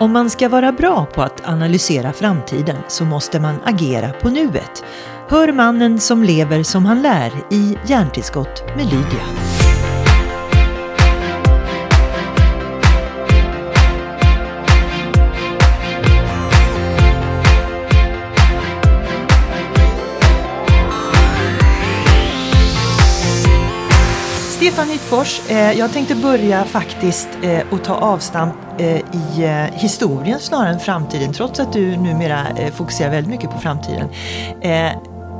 Om man ska vara bra på att analysera framtiden så måste man agera på nuet. Hör mannen som lever som han lär i Hjärntillskott med Lydia. Stefan Hyttfors, eh, jag tänkte börja faktiskt eh, och ta avstamp eh, i eh, historien snarare än framtiden, trots att du numera eh, fokuserar väldigt mycket på framtiden. Eh,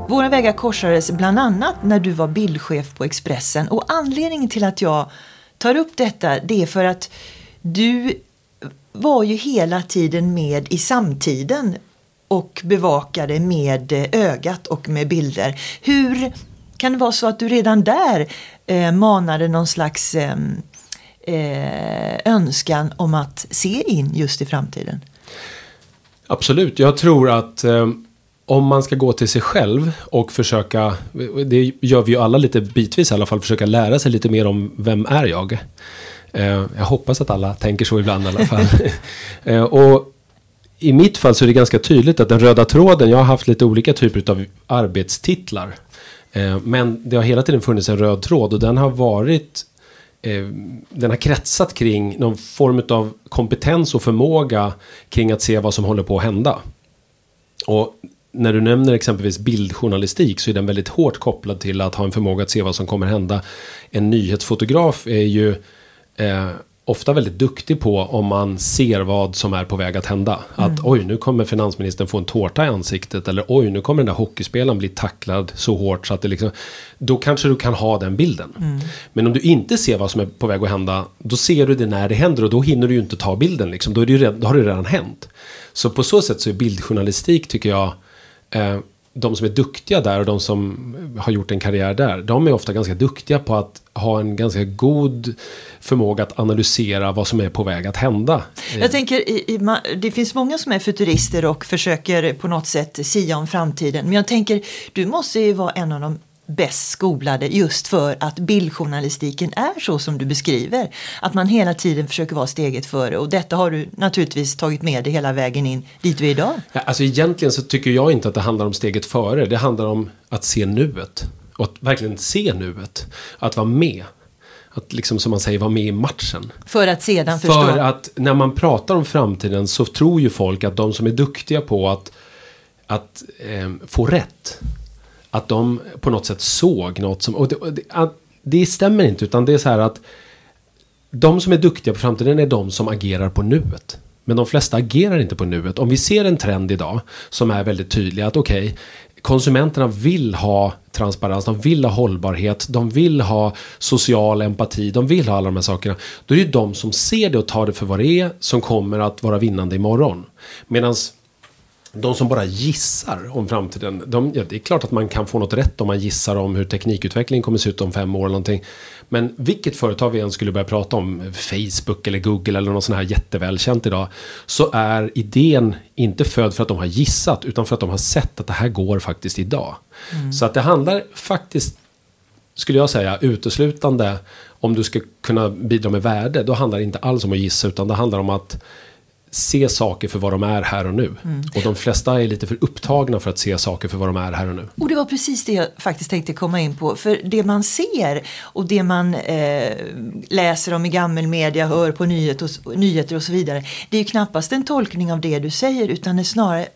våra vägar korsades bland annat när du var bildchef på Expressen och anledningen till att jag tar upp detta det är för att du var ju hela tiden med i samtiden och bevakade med eh, ögat och med bilder. Hur kan det vara så att du redan där eh, manade någon slags eh, eh, önskan om att se in just i framtiden? Absolut, jag tror att eh, om man ska gå till sig själv och försöka, det gör vi ju alla lite bitvis i alla fall, försöka lära sig lite mer om vem är jag. Eh, jag hoppas att alla tänker så ibland i alla fall. Eh, och i mitt fall så är det ganska tydligt att den röda tråden, jag har haft lite olika typer av arbetstitlar. Eh, men det har hela tiden funnits en röd tråd och den har varit eh, den har kretsat kring någon form av kompetens och förmåga kring att se vad som håller på att hända. Och när du nämner exempelvis bildjournalistik så är den väldigt hårt kopplad till att ha en förmåga att se vad som kommer hända. En nyhetsfotograf är ju eh, ofta väldigt duktig på om man ser vad som är på väg att hända. Mm. Att oj, nu kommer finansministern få en tårta i ansiktet. Eller oj, nu kommer den där hockeyspelaren bli tacklad så hårt så att det liksom. Då kanske du kan ha den bilden. Mm. Men om du inte ser vad som är på väg att hända. Då ser du det när det händer och då hinner du ju inte ta bilden. Liksom. Då, är det redan, då har det redan hänt. Så på så sätt så är bildjournalistik tycker jag. Eh, de som är duktiga där och de som har gjort en karriär där, de är ofta ganska duktiga på att ha en ganska god förmåga att analysera vad som är på väg att hända. Jag tänker, i, i, det finns många som är futurister och försöker på något sätt sia om framtiden. Men jag tänker, du måste ju vara en av de bäst skolade just för att bildjournalistiken är så som du beskriver. Att man hela tiden försöker vara steget före och detta har du naturligtvis tagit med dig hela vägen in dit du är idag. Ja, alltså egentligen så tycker jag inte att det handlar om steget före. Det handlar om att se nuet. Och att verkligen se nuet. Att vara med. Att liksom som man säger vara med i matchen. För att sedan förstå. För att när man pratar om framtiden så tror ju folk att de som är duktiga på att, att eh, få rätt att de på något sätt såg något som... Och det, och det, ah, det stämmer inte, utan det är så här att de som är duktiga på framtiden är de som agerar på nuet. Men de flesta agerar inte på nuet. Om vi ser en trend idag som är väldigt tydlig att okej, okay, konsumenterna vill ha transparens, de vill ha hållbarhet, de vill ha social empati, de vill ha alla de här sakerna. Då är det ju de som ser det och tar det för vad det är som kommer att vara vinnande imorgon. Medan de som bara gissar om framtiden, de, ja, det är klart att man kan få något rätt om man gissar om hur teknikutvecklingen kommer se ut om fem år eller någonting. Men vilket företag vi än skulle börja prata om, Facebook eller Google eller något sånt här jättevälkänt idag, så är idén inte född för att de har gissat, utan för att de har sett att det här går faktiskt idag. Mm. Så att det handlar faktiskt, skulle jag säga, uteslutande om du ska kunna bidra med värde, då handlar det inte alls om att gissa, utan det handlar om att se saker för vad de är här och nu. Mm. Och de flesta är lite för upptagna för att se saker för vad de är här och nu. Och det var precis det jag faktiskt tänkte komma in på. För det man ser och det man eh, läser om i gammelmedia, hör på nyheter och, nyheter och så vidare. Det är ju knappast en tolkning av det du säger utan det är snarare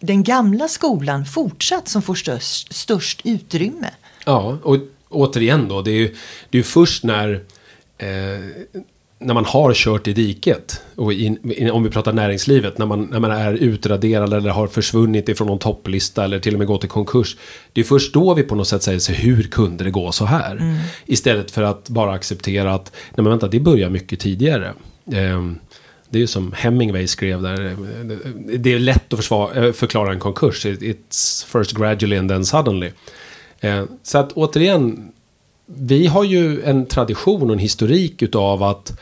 den gamla skolan fortsatt som får störst, störst utrymme. Ja, och återigen då, det är ju det är först när eh, när man har kört i diket, och in, om vi pratar näringslivet, när man, när man är utraderad eller har försvunnit ifrån någon topplista eller till och med gått i konkurs. Det är först då vi på något sätt säger så hur kunde det gå så här? Mm. Istället för att bara acceptera att, nej men vänta, det börjar mycket tidigare. Um, det är ju som Hemingway skrev där. Det är lätt att försvara, eh, förklara en konkurs. It's first gradually and then suddenly. Uh, så att återigen, vi har ju en tradition och en historik utav att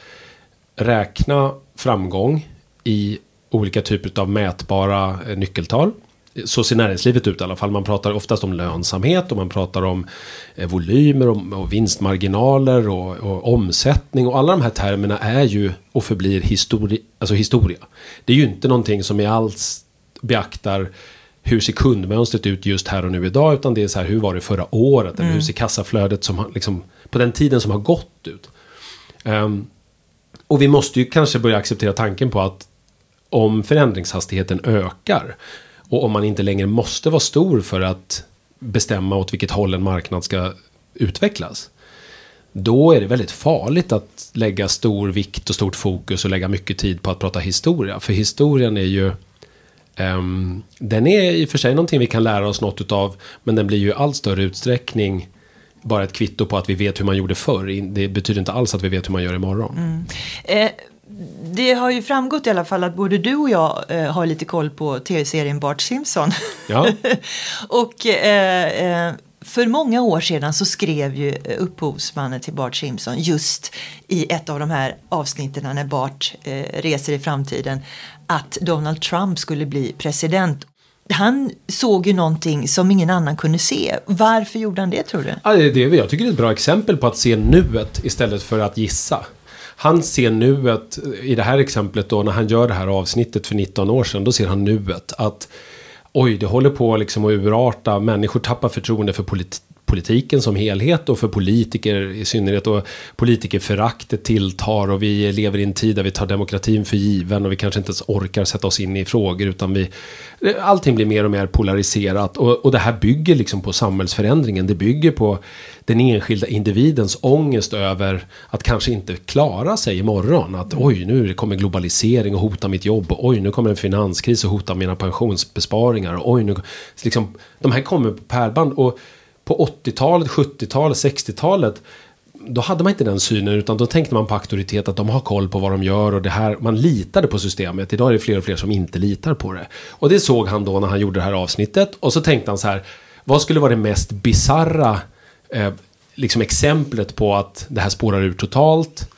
räkna framgång i olika typer av mätbara eh, nyckeltal. så ser näringslivet ut i alla fall. Man pratar oftast om lönsamhet och man pratar om eh, volymer och, vinstmarginaler och, och, omsättning. Och alla de här termerna är ju och förblir histori alltså historia. Det är ju inte någonting som i alls beaktar hur ser kundmönstret ut just här och nu idag. Utan det är så här, hur var det förra året? Mm. Eller hur ser kassaflödet som liksom, på den tiden som har gått ut? Um, och vi måste ju kanske börja acceptera tanken på att om förändringshastigheten ökar och om man inte längre måste vara stor för att bestämma åt vilket håll en marknad ska utvecklas. Då är det väldigt farligt att lägga stor vikt och stort fokus och lägga mycket tid på att prata historia. För historien är ju um, Den är i och för sig någonting vi kan lära oss något utav. Men den blir ju i allt större utsträckning bara ett kvitto på att vi vet hur man gjorde förr. Det betyder inte alls att vi vet hur man gör imorgon. Mm. Eh, det har ju framgått i alla fall att både du och jag eh, har lite koll på tv-serien Bart Simpson. Ja. och eh, eh, för många år sedan så skrev ju upphovsmannen till Bart Simpson just i ett av de här avsnitten när Bart eh, reser i framtiden att Donald Trump skulle bli president. Han såg ju någonting som ingen annan kunde se. Varför gjorde han det tror du? Ja, det är, jag tycker det är ett bra exempel på att se nuet istället för att gissa han ser nuet, i det här exemplet då, när han gör det här avsnittet för 19 år sedan, då ser han nuet. Att oj, det håller på liksom att urarta, människor tappar förtroende för politik politiken som helhet och för politiker i synnerhet. Och politikerföraktet tilltar och vi lever i en tid där vi tar demokratin för given och vi kanske inte ens orkar sätta oss in i frågor utan vi... Allting blir mer och mer polariserat och, och det här bygger liksom på samhällsförändringen. Det bygger på den enskilda individens ångest över att kanske inte klara sig imorgon. Att oj, nu kommer globalisering och hota mitt jobb. Och, oj, nu kommer en finanskris och hota mina pensionsbesparingar. Och, oj, nu, liksom, de här kommer på pärlband. Och på 80-talet, 70-talet, 60-talet då hade man inte den synen utan då tänkte man på auktoritet att de har koll på vad de gör och det här, man litade på systemet. Idag är det fler och fler som inte litar på det. Och det såg han då när han gjorde det här avsnittet och så tänkte han så här, vad skulle vara det mest bizarra eh, liksom exemplet på att det här spårar ur totalt?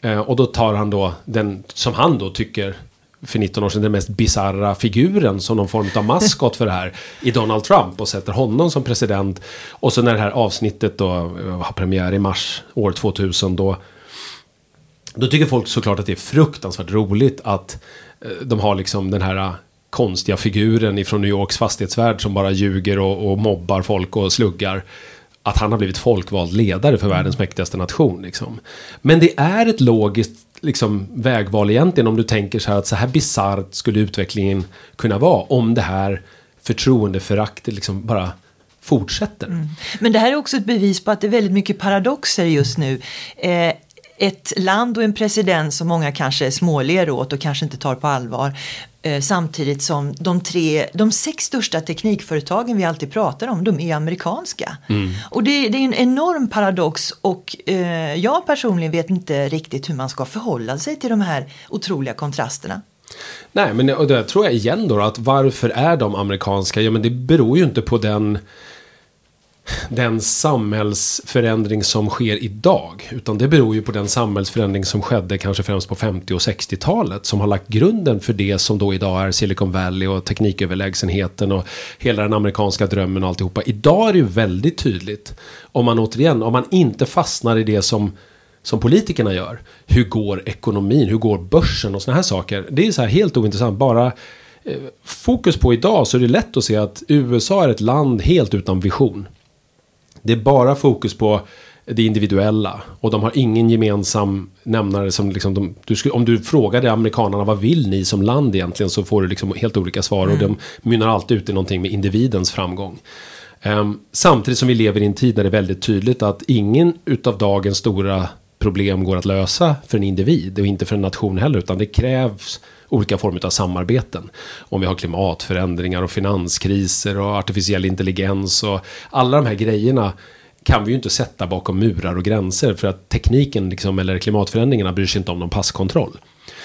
Eh, och då tar han då den som han då tycker för 19 år sedan den mest bizarra figuren som någon form av maskot för det här i Donald Trump och sätter honom som president. Och så när det här avsnittet då eh, har premiär i mars år 2000 då då tycker folk såklart att det är fruktansvärt roligt att eh, de har liksom den här eh, konstiga figuren ifrån New Yorks fastighetsvärld som bara ljuger och, och mobbar folk och sluggar att han har blivit folkvald ledare för världens mäktigaste nation. Liksom. Men det är ett logiskt liksom, vägval egentligen om du tänker så här att så här bisarrt skulle utvecklingen kunna vara om det här förtroendeföraktet liksom bara fortsätter. Mm. Men det här är också ett bevis på att det är väldigt mycket paradoxer just nu. Eh, ett land och en president som många kanske småler åt och kanske inte tar på allvar. Eh, samtidigt som de, tre, de sex största teknikföretagen vi alltid pratar om, de är amerikanska. Mm. Och det, det, är en enorm paradox och eh, jag personligen vet inte riktigt hur man ska förhålla sig till de här otroliga kontrasterna. Nej, men och det tror jag igen då att varför är de amerikanska? Ja, men det beror ju inte på den den samhällsförändring som sker idag. Utan det beror ju på den samhällsförändring som skedde kanske främst på 50 och 60-talet. Som har lagt grunden för det som då idag är Silicon Valley och tekniköverlägsenheten och hela den amerikanska drömmen och alltihopa. Idag är det ju väldigt tydligt. Om man återigen, om man inte fastnar i det som som politikerna gör. Hur går ekonomin? Hur går börsen och sådana här saker? Det är så här helt ointressant. Bara eh, fokus på idag så är det lätt att se att USA är ett land helt utan vision. Det är bara fokus på det individuella. Och de har ingen gemensam nämnare som liksom de, du skulle, om du frågade amerikanerna vad vill ni som land egentligen så får du liksom helt olika svar. Mm. Och de mynnar alltid ut i någonting med individens framgång. Um, samtidigt som vi lever i en tid där det är väldigt tydligt att ingen utav dagens stora problem går att lösa för en individ och inte för en nation heller utan det krävs olika former av samarbeten. Om vi har klimatförändringar och finanskriser och artificiell intelligens och alla de här grejerna kan vi ju inte sätta bakom murar och gränser för att tekniken liksom, eller klimatförändringarna bryr sig inte om någon passkontroll.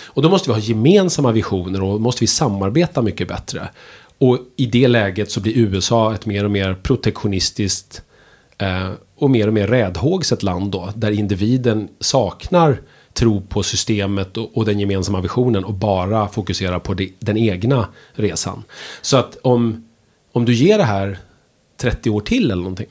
Och då måste vi ha gemensamma visioner och måste vi samarbeta mycket bättre. Och i det läget så blir USA ett mer och mer protektionistiskt Eh, och mer och mer räddhågset land då, där individen saknar tro på systemet och, och den gemensamma visionen och bara fokuserar på det, den egna resan. Så att om, om du ger det här 30 år till eller någonting.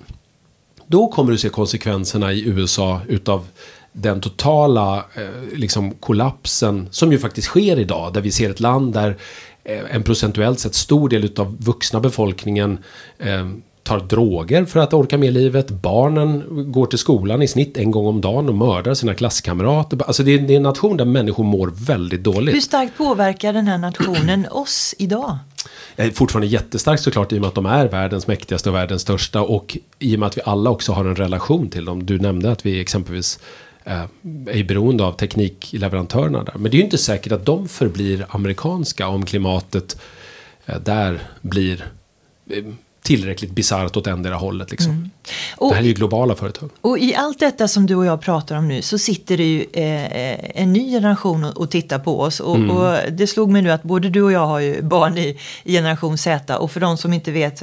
Då kommer du se konsekvenserna i USA utav den totala eh, liksom kollapsen som ju faktiskt sker idag. Där vi ser ett land där eh, en procentuellt sett stor del utav vuxna befolkningen eh, tar droger för att orka med livet. Barnen går till skolan i snitt en gång om dagen och mördar sina klasskamrater. Alltså det är, det är en nation där människor mår väldigt dåligt. Hur starkt påverkar den här nationen oss idag? Fortfarande jättestarkt såklart i och med att de är världens mäktigaste och världens största och i och med att vi alla också har en relation till dem. Du nämnde att vi exempelvis eh, är beroende av teknikleverantörerna där. Men det är ju inte säkert att de förblir amerikanska om klimatet eh, där blir eh, tillräckligt bisarrt åt endera hållet. Liksom. Mm. Och, det här är ju globala företag. Och i allt detta som du och jag pratar om nu så sitter det ju eh, en ny generation och, och tittar på oss. Och, mm. och, det slog mig nu att både du och jag har ju barn i, i generation Z. Och för de som inte vet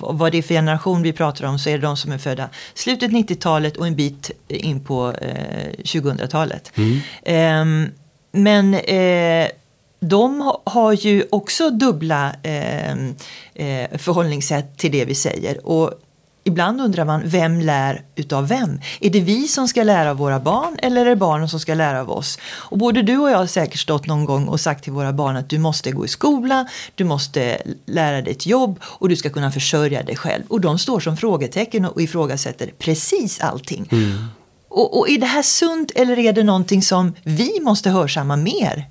vad det är för generation vi pratar om så är det de som är födda slutet 90-talet och en bit in på eh, 2000-talet. Mm. Eh, men de har ju också dubbla eh, eh, förhållningssätt till det vi säger. Och ibland undrar man, vem lär utav vem? Är det vi som ska lära av våra barn eller är det barnen som ska lära av oss? Och både du och jag har säkert stått någon gång och sagt till våra barn att du måste gå i skola, du måste lära dig ett jobb och du ska kunna försörja dig själv. Och de står som frågetecken och ifrågasätter precis allting. Mm. Och, och är det här sunt eller är det någonting som vi måste hörsamma mer?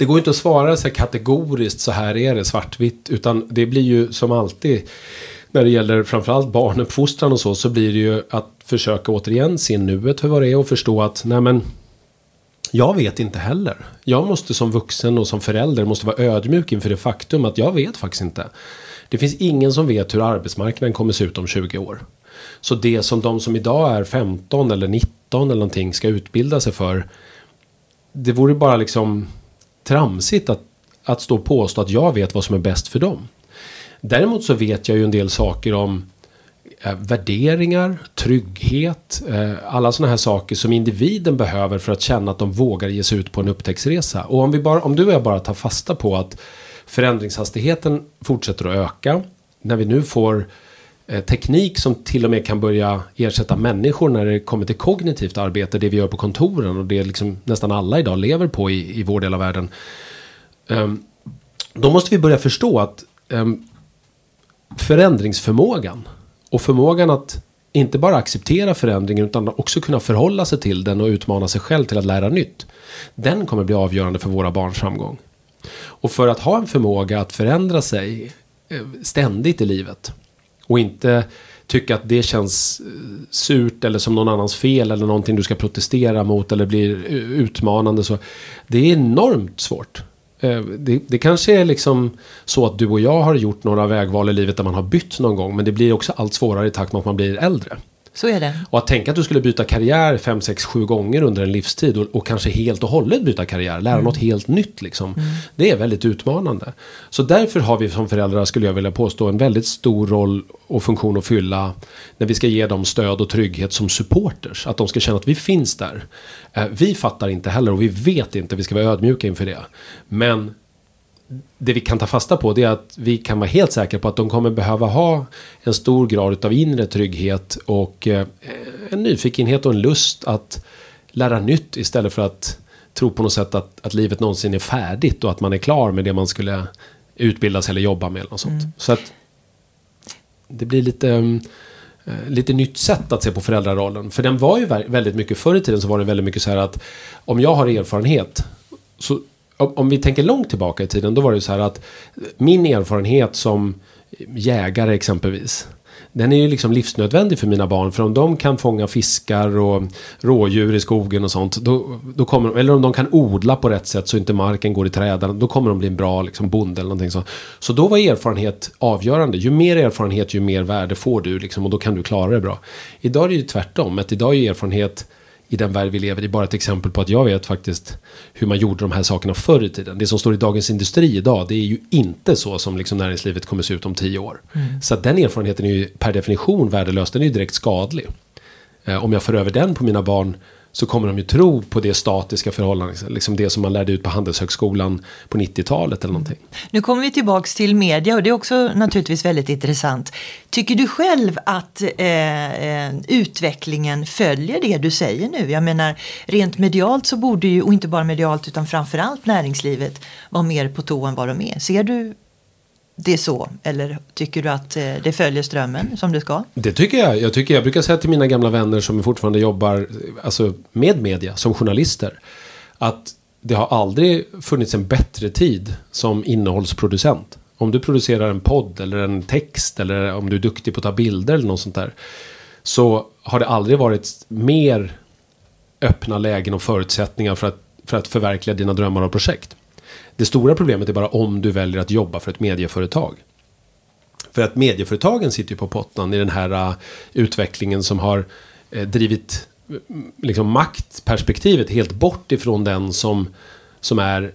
Det går inte att svara så här kategoriskt så här är det svartvitt. Utan det blir ju som alltid när det gäller framförallt barnuppfostran och så. Så blir det ju att försöka återigen se nuet för vad det är och förstå att nej men jag vet inte heller. Jag måste som vuxen och som förälder måste vara ödmjuk inför det faktum att jag vet faktiskt inte. Det finns ingen som vet hur arbetsmarknaden kommer se ut om 20 år. Så det som de som idag är 15 eller 19 eller någonting ska utbilda sig för. Det vore bara liksom tramsigt att, att stå och påstå att jag vet vad som är bäst för dem. Däremot så vet jag ju en del saker om eh, värderingar, trygghet, eh, alla sådana här saker som individen behöver för att känna att de vågar ge sig ut på en upptäcktsresa. Och om, vi bara, om du och jag bara tar fasta på att förändringshastigheten fortsätter att öka, när vi nu får Eh, teknik som till och med kan börja ersätta människor när det kommer till kognitivt arbete, det vi gör på kontoren och det liksom nästan alla idag lever på i, i vår del av världen. Um, då måste vi börja förstå att um, förändringsförmågan och förmågan att inte bara acceptera förändringen utan också kunna förhålla sig till den och utmana sig själv till att lära nytt. Den kommer bli avgörande för våra barns framgång. Och för att ha en förmåga att förändra sig eh, ständigt i livet och inte tycka att det känns eh, surt eller som någon annans fel eller någonting du ska protestera mot eller blir eh, utmanande. Så det är enormt svårt. Eh, det, det, kanske är liksom så att du och jag har gjort några vägval i livet där man har bytt någon gång. Men det blir också allt svårare i takt med att man blir äldre. Så är det. Och att tänka att du skulle byta karriär 5, 6, 7 gånger under en livstid och, och kanske helt och hållet byta karriär, lära mm. något helt nytt liksom. Mm. Det är väldigt utmanande. Så därför har vi som föräldrar, skulle jag vilja påstå, en väldigt stor roll och funktion att fylla när vi ska ge dem stöd och trygghet som supporters. Att de ska känna att vi finns där. Eh, vi fattar inte heller och vi vet inte, vi ska vara ödmjuka inför det. Men det vi kan ta fasta på det är att vi kan vara helt säkra på att de kommer behöva ha en stor grad av inre trygghet och eh, en nyfikenhet och en lust att lära nytt istället för att tro på något sätt att, att livet någonsin är färdigt och att man är klar med det man skulle utbildas eller jobba med. Eller något sånt. Mm. Så att det blir lite, äh, lite nytt sätt att se på föräldrarollen. För den var ju väldigt mycket förr i tiden så var det väldigt mycket så här att om jag har erfarenhet så om vi tänker långt tillbaka i tiden, då var det så här att min erfarenhet som jägare exempelvis. Den är ju liksom livsnödvändig för mina barn. För om de kan fånga fiskar och rådjur i skogen och sånt. Då, då kommer, eller om de kan odla på rätt sätt så inte marken går i träden. Då kommer de bli en bra liksom, bonde eller någonting så. Så då var erfarenhet avgörande. Ju mer erfarenhet ju mer värde får du. Liksom, och då kan du klara det bra. Idag är det ju tvärtom. Att idag är erfarenhet i den värld vi lever i bara ett exempel på att jag vet faktiskt hur man gjorde de här sakerna förr i tiden. Det som står i Dagens Industri idag, det är ju inte så som liksom näringslivet kommer se ut om tio år. Mm. Så att den erfarenheten är ju per definition värdelös, den är ju direkt skadlig. Eh, om jag för över den på mina barn så kommer de ju tro på det statiska förhållandet, liksom det som man lärde ut på Handelshögskolan på 90-talet eller någonting. Mm. Nu kommer vi tillbaks till media och det är också naturligtvis väldigt intressant. Tycker du själv att eh, eh, utvecklingen följer det du säger nu? Jag menar rent medialt så borde ju, och inte bara medialt utan framförallt näringslivet vara mer på tå än vad de är. Ser du det så? Eller tycker du att eh, det följer strömmen som det ska? Det tycker jag. Jag, tycker, jag brukar säga till mina gamla vänner som fortfarande jobbar alltså, med media som journalister. Att det har aldrig funnits en bättre tid som innehållsproducent. Om du producerar en podd eller en text eller om du är duktig på att ta bilder eller något sånt där. Så har det aldrig varit mer öppna lägen och förutsättningar för att, för att förverkliga dina drömmar och projekt. Det stora problemet är bara om du väljer att jobba för ett medieföretag. För att medieföretagen sitter ju på pottan i den här uh, utvecklingen som har uh, drivit uh, liksom maktperspektivet helt bort ifrån den som, som är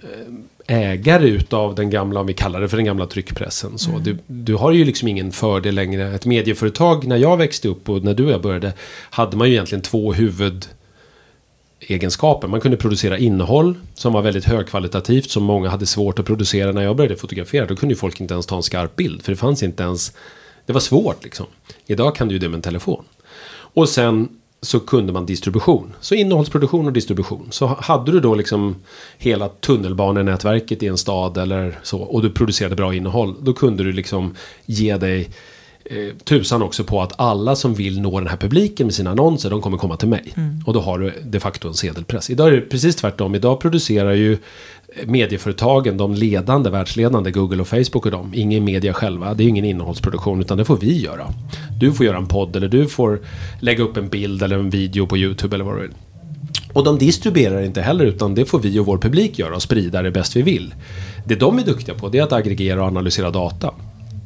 ägare utav den gamla, om vi kallar det för den gamla tryckpressen. Så mm. du, du har ju liksom ingen fördel längre. Ett medieföretag, när jag växte upp och när du och jag började, hade man ju egentligen två huvud egenskaper. Man kunde producera innehåll som var väldigt högkvalitativt som många hade svårt att producera när jag började fotografera. Då kunde ju folk inte ens ta en skarp bild för det fanns inte ens. Det var svårt liksom. Idag kan du ju det med en telefon. Och sen så kunde man distribution. Så innehållsproduktion och distribution. Så hade du då liksom hela tunnelbanenätverket i en stad eller så och du producerade bra innehåll. Då kunde du liksom ge dig eh, tusan också på att alla som vill nå den här publiken med sina annonser, de kommer komma till mig. Mm. Och då har du de facto en sedelpress. Idag är det precis tvärtom. Idag producerar ju medieföretagen, de ledande, världsledande, Google och Facebook och dem, ingen media själva. Det är ingen innehållsproduktion, utan det får vi göra. Du får göra en podd eller du får lägga upp en bild eller en video på YouTube eller vad du vill. Och de distribuerar inte heller, utan det får vi och vår publik göra och sprida det bäst vi vill. Det de är duktiga på, det är att aggregera och analysera data.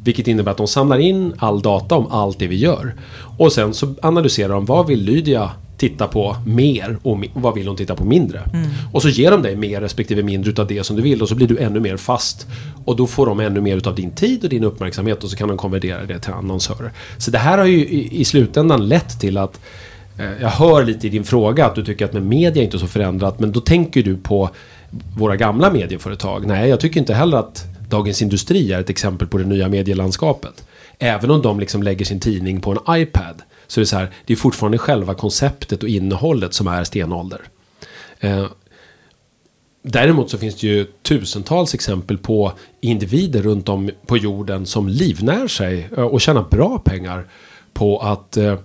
Vilket innebär att de samlar in all data om allt det vi gör. Och sen så analyserar de vad vill Lydia titta på mer och vad vill hon titta på mindre. Mm. Och så ger de dig mer respektive mindre utav det som du vill och så blir du ännu mer fast. Och då får de ännu mer utav din tid och din uppmärksamhet och så kan de konvertera det till annonsörer. Så det här har ju i, i slutändan lett till att eh, jag hör lite i din fråga att du tycker att med media inte är så förändrat men då tänker du på våra gamla medieföretag. Nej, jag tycker inte heller att Dagens Industri är ett exempel på det nya medielandskapet. Även om de liksom lägger sin tidning på en iPad så är det så här, det är fortfarande själva konceptet och innehållet som är stenålder. Eh, däremot så finns det ju tusentals exempel på individer runt om på jorden som livnär sig eh, och tjänar bra pengar på att eh,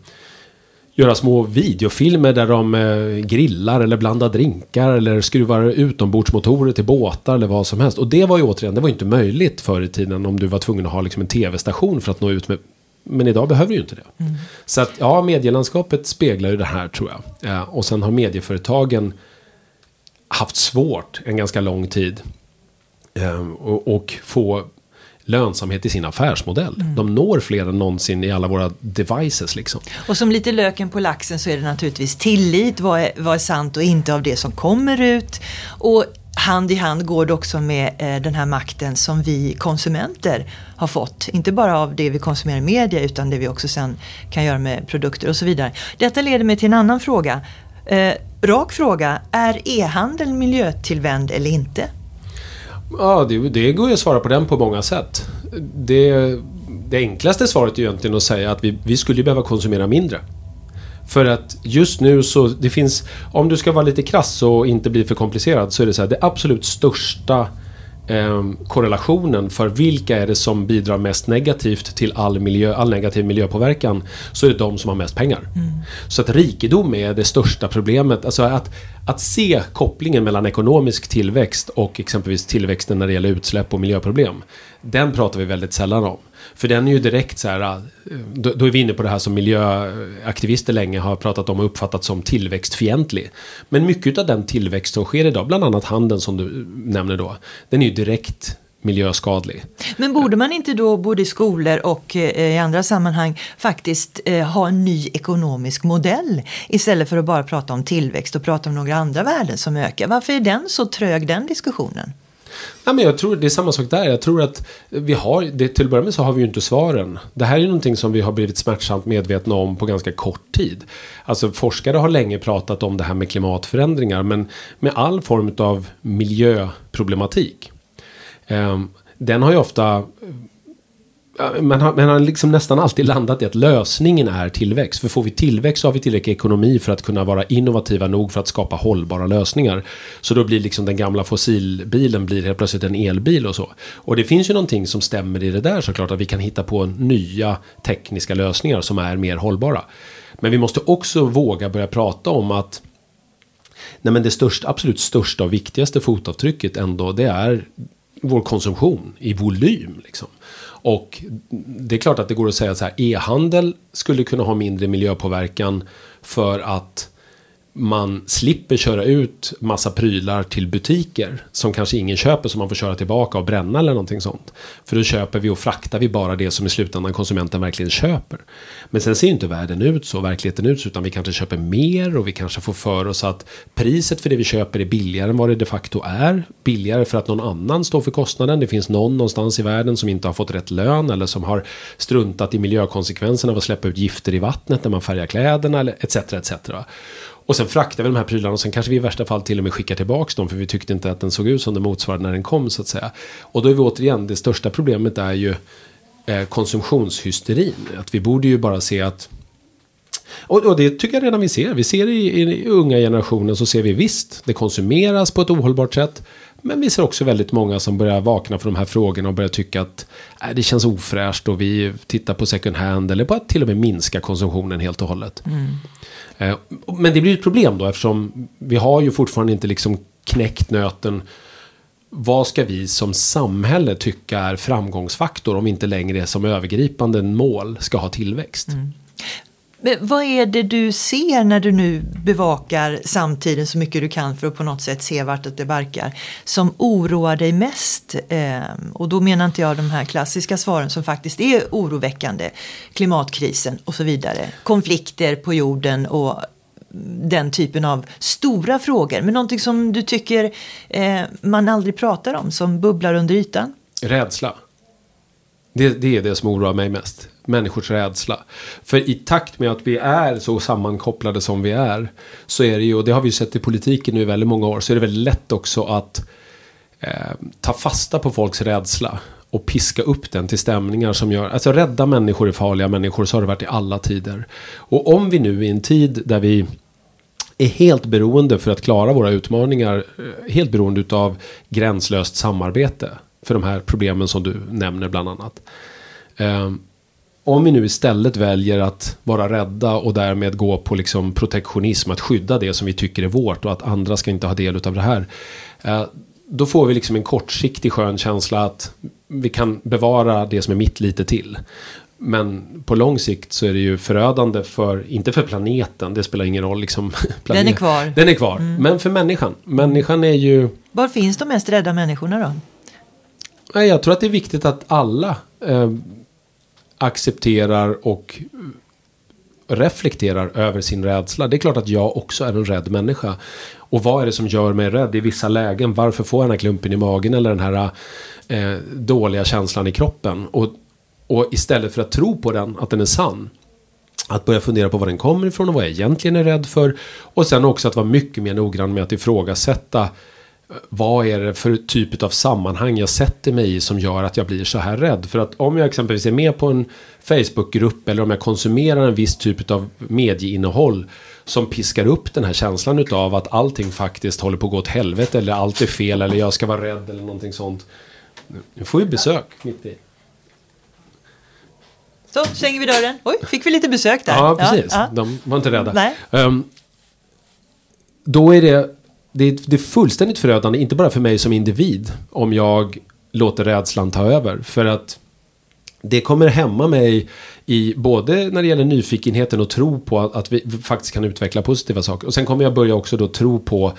göra små videofilmer där de eh, grillar eller blandar drinkar eller skruvar utombordsmotorer till båtar eller vad som helst. Och det var ju återigen, det var inte möjligt förr i tiden om du var tvungen att ha liksom en tv-station för att nå ut med men idag behöver du ju inte det. Mm. Så att ja, medielandskapet speglar ju det här tror jag. Ja, och sen har medieföretagen haft svårt en ganska lång tid. Eh, och, och få lönsamhet i sin affärsmodell. Mm. De når fler än någonsin i alla våra devices. Liksom. Och som lite löken på laxen så är det naturligtvis tillit. Vad är, vad är sant och inte av det som kommer ut. Och hand i hand går det också med eh, den här makten som vi konsumenter har fått. Inte bara av det vi konsumerar i media utan det vi också sen kan göra med produkter och så vidare. Detta leder mig till en annan fråga. Eh, rak fråga, är e-handel miljötillvänd eller inte? Ja, det, det går ju att svara på den på många sätt. Det, det enklaste svaret är egentligen att säga att vi, vi skulle behöva konsumera mindre. För att just nu så, det finns, om du ska vara lite krass och inte bli för komplicerad så är det så här, det absolut största eh, korrelationen för vilka är det som bidrar mest negativt till all, miljö, all negativ miljöpåverkan så är det de som har mest pengar. Mm. Så att rikedom är det största problemet. Alltså att, att se kopplingen mellan ekonomisk tillväxt och exempelvis tillväxten när det gäller utsläpp och miljöproblem. Den pratar vi väldigt sällan om. För den är ju direkt så här, äh, då, då är vi inne på det här som miljöaktivister länge har pratat om och uppfattat som tillväxtfientlig. Men mycket av den tillväxt som sker idag, bland annat handeln som du nämner då, den är ju direkt miljöskadlig. Men borde man inte då både i skolor och eh, i andra sammanhang faktiskt eh, ha en ny ekonomisk modell istället för att bara prata om tillväxt och prata om några andra värden som ökar? Varför är den så trög den diskussionen? Nej, men jag tror det är samma sak där. Jag tror att vi har, det, till att börja med så har vi ju inte svaren. Det här är ju någonting som vi har blivit smärtsamt medvetna om på ganska kort tid. Alltså forskare har länge pratat om det här med klimatförändringar, men med all form av miljöproblematik. Eh, den har ju ofta man har, man har liksom nästan alltid landat i att lösningen är tillväxt. För får vi tillväxt så har vi tillräcklig ekonomi för att kunna vara innovativa nog för att skapa hållbara lösningar. Så då blir liksom den gamla fossilbilen blir helt plötsligt en elbil och så. Och det finns ju någonting som stämmer i det där såklart. Att vi kan hitta på nya tekniska lösningar som är mer hållbara. Men vi måste också våga börja prata om att Nej men det största, absolut största och viktigaste fotavtrycket ändå det är vår konsumtion i volym. Liksom. Och det är klart att det går att säga så här, e-handel skulle kunna ha mindre miljöpåverkan för att man slipper köra ut massa prylar till butiker som kanske ingen köper som man får köra tillbaka och bränna eller någonting sånt. För då köper vi och fraktar vi bara det som i slutändan konsumenten verkligen köper. Men sen ser inte världen ut så, verkligheten ut så, utan vi kanske köper mer och vi kanske får för oss att priset för det vi köper är billigare än vad det de facto är. Billigare för att någon annan står för kostnaden. Det finns någon någonstans i världen som inte har fått rätt lön eller som har struntat i miljökonsekvenserna av att släppa ut gifter i vattnet när man färgar kläderna eller etc. etc. Och sen fraktar vi de här prylarna och sen kanske vi i värsta fall till och med skickar tillbaka dem för vi tyckte inte att den såg ut som det motsvarade när den kom så att säga. Och då är vi återigen, det största problemet är ju eh, konsumtionshysterin. Att vi borde ju bara se att och, och, det tycker jag redan vi ser. Vi ser i, i unga generationen så ser vi visst, det konsumeras på ett ohållbart sätt. Men vi ser också väldigt många som börjar vakna för de här frågorna och börjar tycka att äh, det känns ofräscht och vi tittar på second hand eller på att till och med minska konsumtionen helt och hållet. Mm. Eh, men det blir ett problem då eftersom vi har ju fortfarande inte liksom knäckt nöten. Vad ska vi som samhälle tycka är framgångsfaktor om vi inte längre som övergripande mål ska ha tillväxt? Mm. Men vad är det du ser när du nu bevakar samtiden så mycket du kan för att på något sätt se vart det barkar som oroar dig mest? Ehm, och då menar inte jag de här klassiska svaren som faktiskt är oroväckande. Klimatkrisen och så vidare. Konflikter på jorden och den typen av stora frågor. Men någonting som du tycker eh, man aldrig pratar om som bubblar under ytan? Rädsla. Det, det är det som oroar mig mest människors rädsla. För i takt med att vi är så sammankopplade som vi är så är det ju, och det har vi ju sett i politiken nu i väldigt många år, så är det väldigt lätt också att eh, ta fasta på folks rädsla och piska upp den till stämningar som gör, alltså rädda människor är farliga människor, så har det varit i alla tider. Och om vi nu i en tid där vi är helt beroende för att klara våra utmaningar, eh, helt beroende av gränslöst samarbete för de här problemen som du nämner bland annat. Eh, om vi nu istället väljer att vara rädda och därmed gå på liksom protektionism, att skydda det som vi tycker är vårt och att andra ska inte ha del av det här. Eh, då får vi liksom en kortsiktig skön känsla att vi kan bevara det som är mitt lite till. Men på lång sikt så är det ju förödande för, inte för planeten, det spelar ingen roll liksom. Den är kvar. Den är kvar, mm. men för människan. Människan är ju... Var finns de mest rädda människorna då? Jag tror att det är viktigt att alla eh, accepterar och reflekterar över sin rädsla. Det är klart att jag också är en rädd människa. Och vad är det som gör mig rädd i vissa lägen? Varför får jag den här klumpen i magen eller den här eh, dåliga känslan i kroppen? Och, och istället för att tro på den, att den är sann, att börja fundera på var den kommer ifrån och vad jag egentligen är rädd för. Och sen också att vara mycket mer noggrann med att ifrågasätta vad är det för typ av sammanhang jag sätter mig i som gör att jag blir så här rädd? För att om jag exempelvis är med på en Facebookgrupp eller om jag konsumerar en viss typ av medieinnehåll som piskar upp den här känslan av att allting faktiskt håller på att gå åt helvete eller allt är fel eller jag ska vara rädd eller någonting sånt. Nu får vi besök mitt i. Så stänger vi dörren. Oj, fick vi lite besök där. Ja, precis. Ja, ja. De var inte rädda. Nej. Um, då är det det är, det är fullständigt förödande, inte bara för mig som individ, om jag låter rädslan ta över. För att det kommer hämma mig i både när det gäller nyfikenheten och tro på att, att vi faktiskt kan utveckla positiva saker. Och sen kommer jag börja också då tro på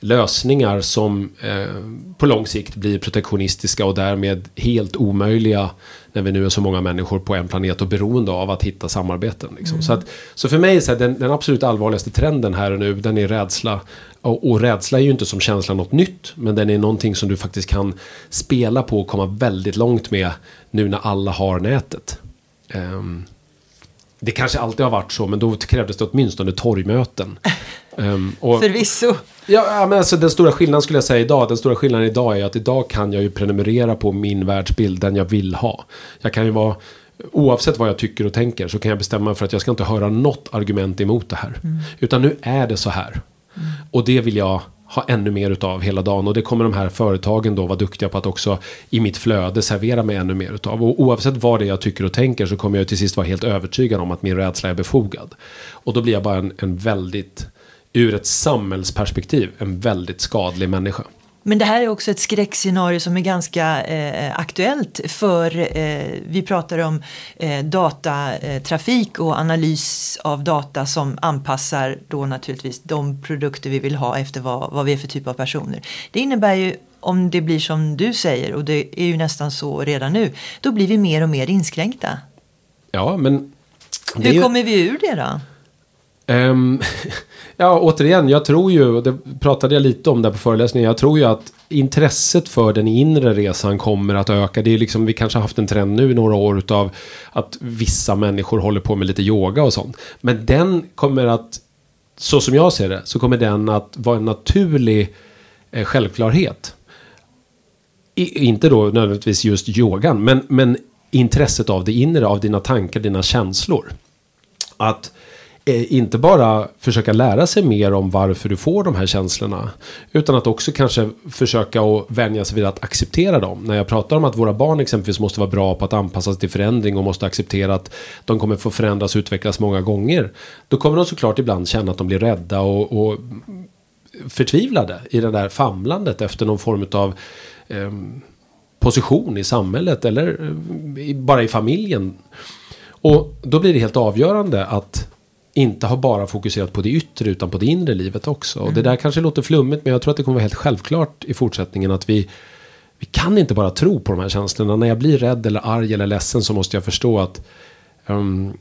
lösningar som eh, på lång sikt blir protektionistiska och därmed helt omöjliga när vi nu är så många människor på en planet och beroende av att hitta samarbeten. Liksom. Mm. Så, att, så för mig är den, den absolut allvarligaste trenden här och nu, den är rädsla. Och, och, rädsla är ju inte som känsla något nytt, men den är någonting som du faktiskt kan spela på och komma väldigt långt med nu när alla har nätet. Um, det kanske alltid har varit så, men då krävdes det åtminstone torgmöten. Um, och, Förvisso. Ja, men alltså den stora skillnaden skulle jag säga idag, den stora skillnaden idag är att idag kan jag ju prenumerera på min världsbild, den jag vill ha. Jag kan ju vara, oavsett vad jag tycker och tänker, så kan jag bestämma för att jag ska inte höra något argument emot det här. Mm. Utan nu är det så här. Mm. Och det vill jag ha ännu mer utav hela dagen. Och det kommer de här företagen då vara duktiga på att också i mitt flöde servera mig ännu mer utav. Och oavsett vad det är jag tycker och tänker så kommer jag till sist vara helt övertygad om att min rädsla är befogad. Och då blir jag bara en, en väldigt, ur ett samhällsperspektiv, en väldigt skadlig människa. Men det här är också ett skräckscenario som är ganska eh, aktuellt för eh, vi pratar om eh, datatrafik och analys av data som anpassar då naturligtvis de produkter vi vill ha efter vad, vad vi är för typ av personer. Det innebär ju om det blir som du säger och det är ju nästan så redan nu, då blir vi mer och mer inskränkta. Ja, men... Hur ju... kommer vi ur det då? Um, ja, återigen, jag tror ju, och det pratade jag lite om där på föreläsningen, jag tror ju att intresset för den inre resan kommer att öka. Det är liksom, vi kanske har haft en trend nu i några år utav att vissa människor håller på med lite yoga och sånt. Men den kommer att, så som jag ser det, så kommer den att vara en naturlig eh, självklarhet. I, inte då nödvändigtvis just yogan, men, men intresset av det inre, av dina tankar, dina känslor. Att Eh, inte bara försöka lära sig mer om varför du får de här känslorna. Utan att också kanske försöka att vänja sig vid att acceptera dem. När jag pratar om att våra barn exempelvis måste vara bra på att anpassa sig till förändring och måste acceptera att de kommer få förändras och utvecklas många gånger. Då kommer de såklart ibland känna att de blir rädda och, och förtvivlade i det där famlandet efter någon form av eh, position i samhället eller eh, bara i familjen. Och då blir det helt avgörande att inte har bara fokuserat på det yttre utan på det inre livet också. Och det mm. där kanske låter flummigt men jag tror att det kommer vara helt självklart i fortsättningen att vi vi kan inte bara tro på de här känslorna. När jag blir rädd eller arg eller ledsen så måste jag förstå att um,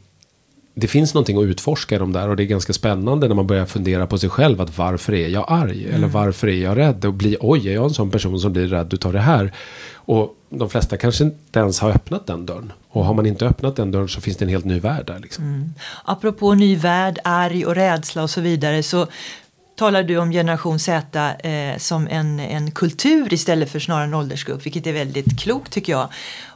det finns någonting att utforska i de där och det är ganska spännande när man börjar fundera på sig själv att varför är jag arg mm. eller varför är jag rädd och blir oj är jag en sån person som blir rädd utav det här och de flesta kanske inte ens har öppnat den dörren och har man inte öppnat den dörren så finns det en helt ny värld där liksom. Mm. Apropå ny värld, arg och rädsla och så vidare så talar du om generation Z eh, som en, en kultur istället för snarare en åldersgrupp vilket är väldigt klokt tycker jag.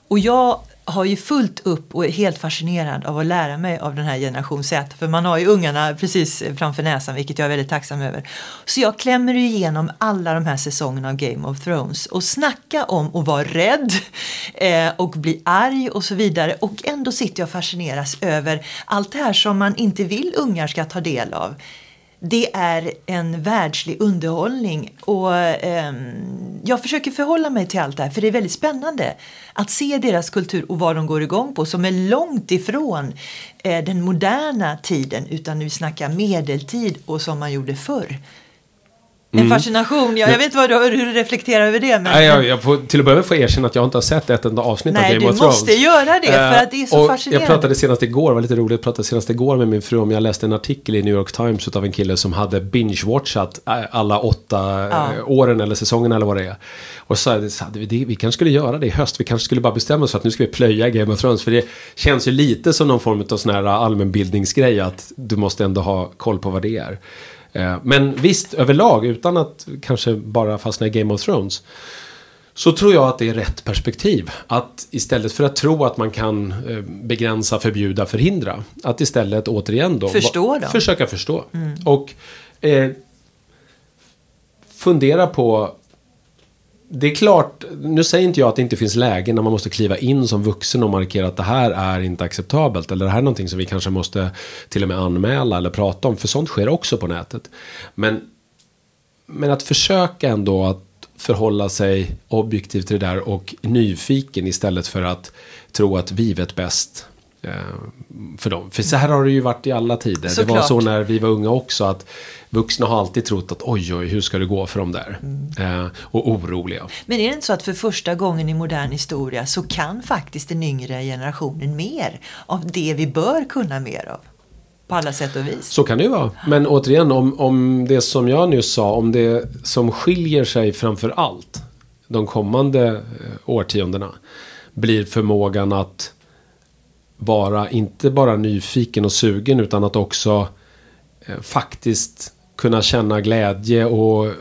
Och jag har ju fullt upp och är helt fascinerad av att lära mig av den här generation Z. För man har ju ungarna precis framför näsan vilket jag är väldigt tacksam över. Så jag klämmer igenom alla de här säsongerna av Game of Thrones och snacka om att vara rädd eh, och bli arg och så vidare. Och ändå sitter jag och fascineras över allt det här som man inte vill ungar ska ta del av det är en världslig underhållning och eh, jag försöker förhålla mig till allt det här för det är väldigt spännande att se deras kultur och vad de går igång på som är långt ifrån eh, den moderna tiden utan nu snackar medeltid och som man gjorde förr. En mm. fascination. Jag, jag vet inte vad du, hur du reflekterar över det. Men... Nej, jag, jag får till att börja med få erkänna att jag inte har sett ett enda avsnitt Nej, av Game of Thrones. Nej, du måste göra det för att det är så och fascinerande. Jag pratade senast igår, det var lite roligt, jag pratade senast igår med min fru om jag läste en artikel i New York Times av en kille som hade binge-watchat äh, alla åtta ja. Äh, åren eller säsongerna eller vad det är. Och så sa vi, vi kanske skulle göra det i höst, vi kanske skulle bara bestämma oss för att nu ska vi plöja Game of Thrones. För det känns ju lite som någon form av sån här allmänbildningsgrej att du måste ändå ha koll på vad det är. Eh, men visst, överlag, utan att kanske bara fastna i Game of Thrones. Så tror jag att det är rätt perspektiv. Att istället för att tro att man kan eh, begränsa, förbjuda, förhindra. Att istället återigen då. Förstå då. Försöka förstå. Mm. Och eh, fundera på det är klart, nu säger inte jag att det inte finns lägen när man måste kliva in som vuxen och markera att det här är inte acceptabelt. Eller det här är någonting som vi kanske måste till och med anmäla eller prata om. För sånt sker också på nätet. Men, men att försöka ändå att förhålla sig objektivt till det där och nyfiken istället för att tro att vi vet bäst. Eh, för dem. För så här har det ju varit i alla tider. Såklart. Det var så när vi var unga också. att Vuxna har alltid trott att oj, oj, hur ska det gå för dem där? Mm. Eh, och oroliga. Men är det inte så att för första gången i modern historia så kan faktiskt den yngre generationen mer av det vi bör kunna mer av? På alla sätt och vis. Så kan det ju vara. Men återigen, om, om det som jag nyss sa, om det som skiljer sig framför allt de kommande eh, årtiondena blir förmågan att vara, inte bara nyfiken och sugen utan att också eh, faktiskt kunna känna glädje och,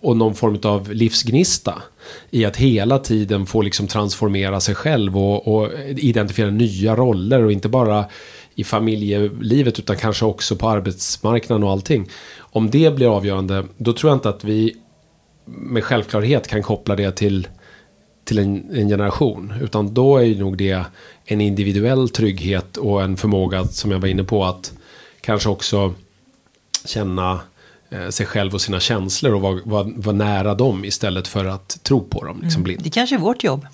och någon form av livsgnista. I att hela tiden få liksom transformera sig själv och, och identifiera nya roller och inte bara i familjelivet utan kanske också på arbetsmarknaden och allting. Om det blir avgörande, då tror jag inte att vi med självklarhet kan koppla det till, till en, en generation. Utan då är nog det en individuell trygghet och en förmåga, som jag var inne på, att kanske också känna eh, sig själv och sina känslor och vara var, var nära dem istället för att tro på dem. Liksom mm. Det kanske är vårt jobb.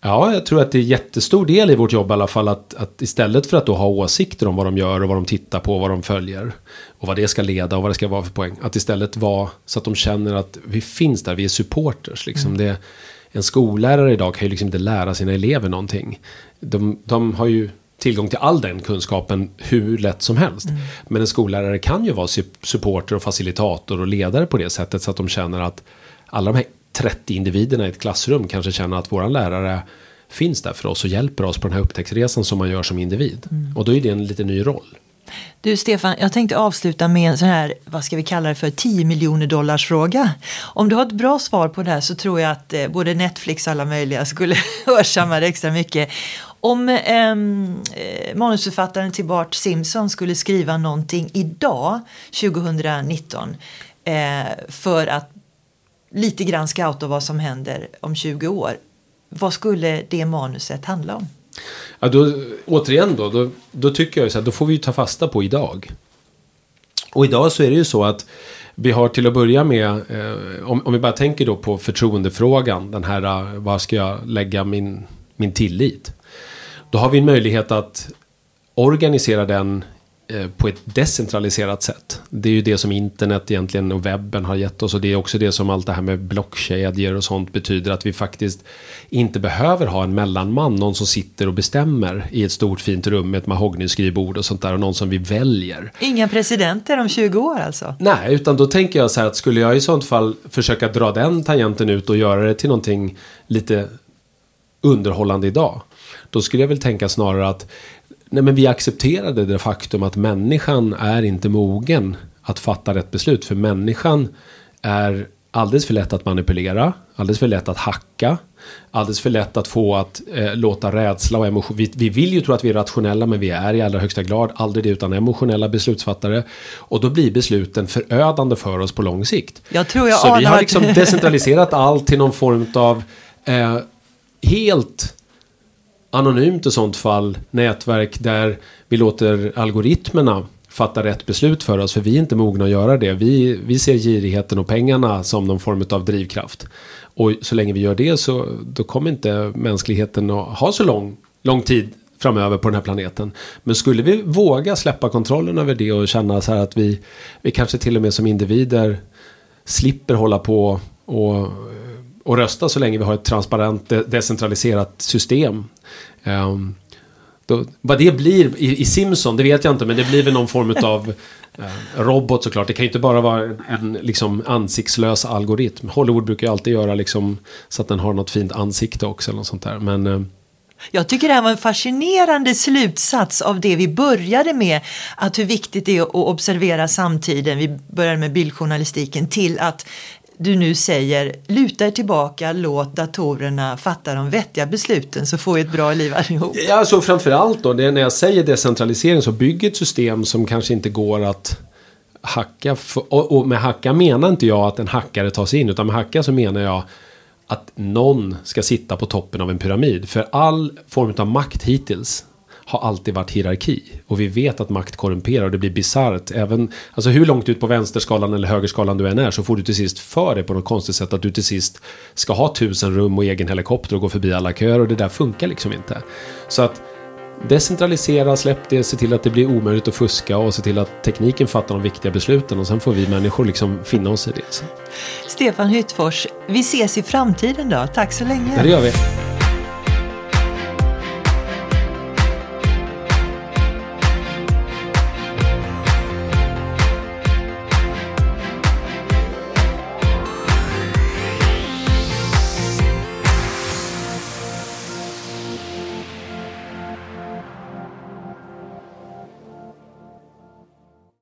Ja, jag tror att det är jättestor del i vårt jobb i alla fall att, att istället för att då ha åsikter om vad de gör och vad de tittar på, vad de följer och vad det ska leda och vad det ska vara för poäng. Att istället vara så att de känner att vi finns där, vi är supporters. Liksom. Mm. Det, en skollärare idag kan ju liksom inte lära sina elever någonting. De, de har ju tillgång till all den kunskapen hur lätt som helst. Mm. Men en skollärare kan ju vara supporter och facilitator och ledare på det sättet så att de känner att alla de här 30 individerna i ett klassrum kanske känner att våran lärare finns där för oss och hjälper oss på den här upptäcktsresan som man gör som individ. Mm. Och då är det en lite ny roll. Du Stefan, jag tänkte avsluta med en sån här, vad ska vi kalla det för, 10 miljoner dollars fråga. Om du har ett bra svar på det här så tror jag att eh, både Netflix och alla möjliga skulle hörsamma det extra mycket. Om ehm, eh, manusförfattaren till Bart Simpson skulle skriva någonting idag, 2019, eh, för att lite grann scouta vad som händer om 20 år. Vad skulle det manuset handla om? Ja, då, återigen då, då, då tycker jag så här, då får vi ju ta fasta på idag. Och idag så är det ju så att vi har till att börja med, eh, om, om, vi bara tänker då på förtroendefrågan, den här, eh, var ska jag lägga min, min tillit? Då har vi en möjlighet att organisera den på ett decentraliserat sätt. Det är ju det som internet egentligen och webben har gett oss och det är också det som allt det här med blockkedjor och sånt betyder att vi faktiskt inte behöver ha en mellanman, någon som sitter och bestämmer i ett stort fint rum med ett mahognyskrivbord och sånt där och någon som vi väljer. Inga presidenter om 20 år alltså? Nej, utan då tänker jag så här att skulle jag i sånt fall försöka dra den tangenten ut och göra det till någonting lite underhållande idag. Då skulle jag väl tänka snarare att Nej, men vi accepterade det faktum att människan är inte mogen att fatta rätt beslut. För människan är alldeles för lätt att manipulera, alldeles för lätt att hacka, alldeles för lätt att få att eh, låta rädsla och emotion. Vi, vi, vill ju tro att vi är rationella, men vi är i allra högsta grad aldrig det utan emotionella beslutsfattare. Och då blir besluten förödande för oss på lång sikt. Jag tror jag Så vi har liksom decentraliserat allt till någon form av eh, helt anonymt i sånt fall nätverk där vi låter algoritmerna fatta rätt beslut för oss. För vi är inte mogna att göra det. Vi, vi ser girigheten och pengarna som någon form av drivkraft. Och så länge vi gör det så då kommer inte mänskligheten att ha så lång, lång tid framöver på den här planeten. Men skulle vi våga släppa kontrollen över det och känna så här att vi, vi kanske till och med som individer slipper hålla på och och rösta så länge vi har ett transparent decentraliserat system. Um, då, vad det blir i, i, Simson, det vet jag inte, men det blir väl någon form av uh, eh, robot såklart. Det kan ju inte bara vara en liksom, ansiktslös algoritm. Hollywood brukar ju alltid göra liksom, så att den har något fint ansikte också. Eller något sånt där. Men, uh, jag tycker det här var en fascinerande slutsats av det vi började med. Att hur viktigt det är att observera samtiden. Vi började med bildjournalistiken till att du nu säger luta er tillbaka, låt datorerna fatta de vettiga besluten så får vi ett bra liv allihop. Ja, så framförallt då, när jag säger decentralisering så bygger ett system som kanske inte går att hacka. Och med hacka menar inte jag att en hackare tar sig in, utan med hacka så menar jag att någon ska sitta på toppen av en pyramid. För all form av makt hittills har alltid varit hierarki. Och vi vet att makt korrumperar och det blir bisarrt. Även, alltså hur långt ut på vänsterskalan eller högerskalan du än är så får du till sist för dig på något konstigt sätt att du till sist ska ha tusen rum och egen helikopter och gå förbi alla köer och det där funkar liksom inte. Så att decentralisera, släpp det, se till att det blir omöjligt att fuska och se till att tekniken fattar de viktiga besluten och sen får vi människor liksom finna oss i det. Stefan Hyttfors, vi ses i framtiden då. Tack så länge. Ja, det gör vi.